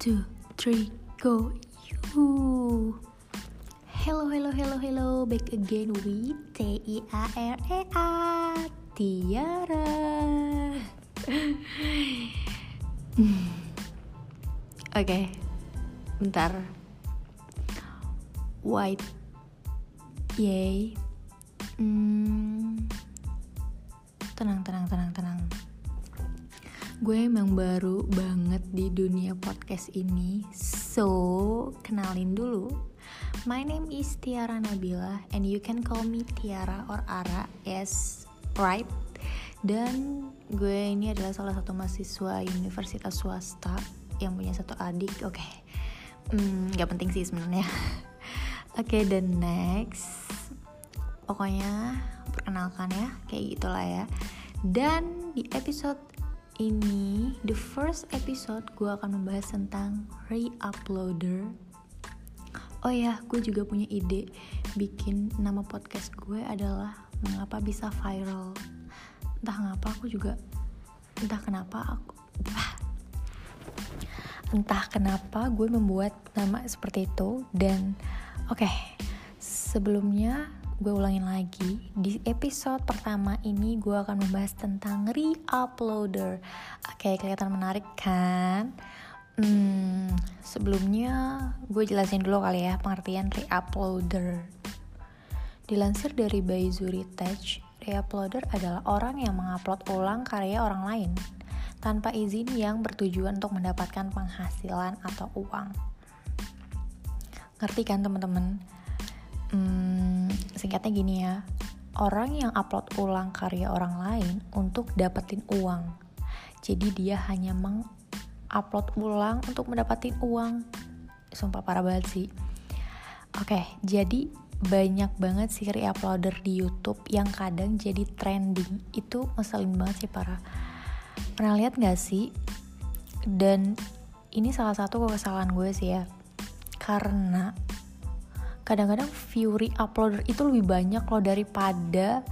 two, three, go you. Hello, hello, hello, hello. Back again with T I A R E A Tiara. Oke, okay. bentar. White, yay. Hmm, tenang, tenang, tenang, tenang. Gue emang baru banget di dunia podcast ini, so kenalin dulu. My name is Tiara Nabila, and you can call me Tiara or Ara, yes, right? Dan gue ini adalah salah satu mahasiswa universitas swasta yang punya satu adik. Oke, okay. hmm, gak penting sih sebenarnya. Oke, okay, the next, pokoknya perkenalkan ya, kayak gitulah ya. Dan di episode ini, the first episode gue akan membahas tentang re-uploader. Oh ya, gue juga punya ide bikin nama podcast gue adalah mengapa bisa viral. Entah kenapa aku juga, entah kenapa aku, entah kenapa gue membuat nama seperti itu dan oke, okay, sebelumnya gue ulangin lagi di episode pertama ini gue akan membahas tentang re-uploader. Oke kelihatan menarik kan? Hmm, sebelumnya gue jelasin dulu kali ya pengertian re-uploader. Dilansir dari Baizuri Tech re-uploader adalah orang yang mengupload ulang karya orang lain tanpa izin yang bertujuan untuk mendapatkan penghasilan atau uang. Ngerti kan teman-teman hmm, singkatnya gini ya. Orang yang upload ulang karya orang lain untuk dapetin uang. Jadi dia hanya mengupload ulang untuk mendapatkan uang. Sumpah parah banget sih. Oke jadi banyak banget sih re-uploader di YouTube yang kadang jadi trending. Itu ngeselin banget sih para pernah lihat gak sih? Dan ini salah satu kesalahan gue sih ya. Karena kadang-kadang Fury uploader itu lebih banyak loh daripada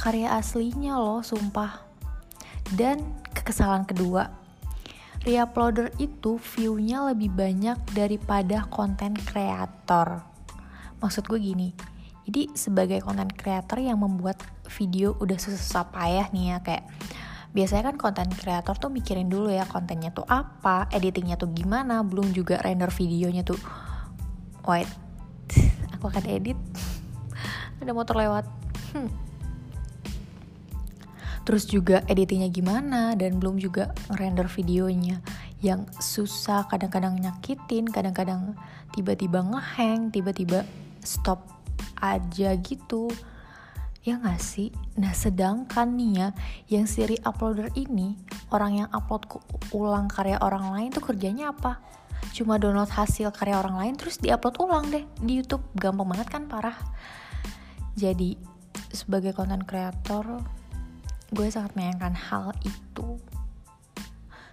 karya aslinya loh sumpah. Dan kekesalan kedua reuploader itu viewnya lebih banyak daripada konten kreator. Maksud gue gini jadi sebagai konten kreator yang membuat video udah susah payah nih ya kayak biasanya kan konten kreator tuh mikirin dulu ya kontennya tuh apa, editingnya tuh gimana, belum juga render videonya tuh wait aku akan edit ada motor lewat hmm. terus juga editingnya gimana dan belum juga render videonya yang susah kadang-kadang nyakitin kadang-kadang tiba-tiba ngehang tiba-tiba stop aja gitu ya gak sih? Nah sedangkan nih ya yang siri uploader ini orang yang upload ulang karya orang lain tuh kerjanya apa? Cuma download hasil karya orang lain terus diupload ulang deh di YouTube. Gampang banget kan parah. Jadi sebagai konten kreator gue sangat menyayangkan hal itu.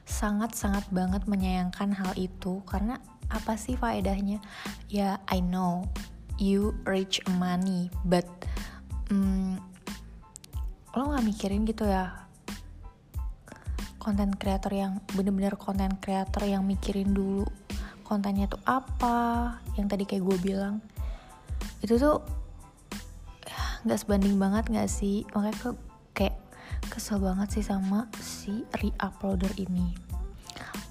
Sangat-sangat banget menyayangkan hal itu. Karena apa sih faedahnya? Ya I know you rich money but um, lo gak mikirin gitu ya? Konten kreator yang bener-bener konten kreator yang mikirin dulu kontennya tuh apa yang tadi kayak gue bilang. Itu tuh nggak sebanding banget nggak sih? Makanya ke, kayak kesel banget sih sama si re-uploader ini.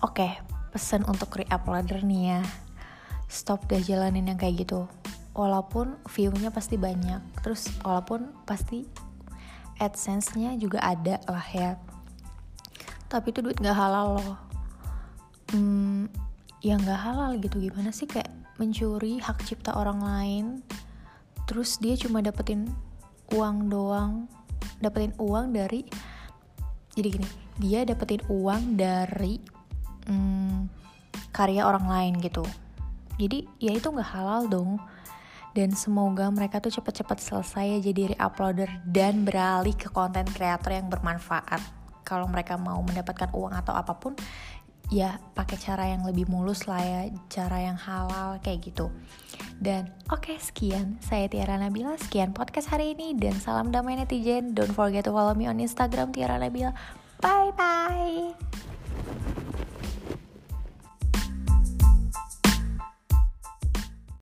Oke pesan untuk re-uploader nih ya. Stop deh jalanin yang kayak gitu. Walaupun viewnya pasti banyak terus walaupun pasti adsense-nya juga ada lah ya. Tapi itu duit gak halal loh. Hmm, ya gak halal gitu. Gimana sih kayak mencuri hak cipta orang lain terus dia cuma dapetin uang doang dapetin uang dari jadi gini dia dapetin uang dari hmm, karya orang lain gitu. Jadi ya itu nggak halal dong. Dan semoga mereka tuh cepet-cepet selesai ya jadi re-uploader dan beralih ke konten kreator yang bermanfaat. Kalau mereka mau mendapatkan uang atau apa pun ya pakai cara yang lebih mulus lah ya cara yang halal kayak gitu. Dan oke okay, sekian. Saya Tiara Nabila sekian podcast hari ini. Dan salam damai netizen. Don't forget to follow me on Instagram Tiara Nabila. Bye bye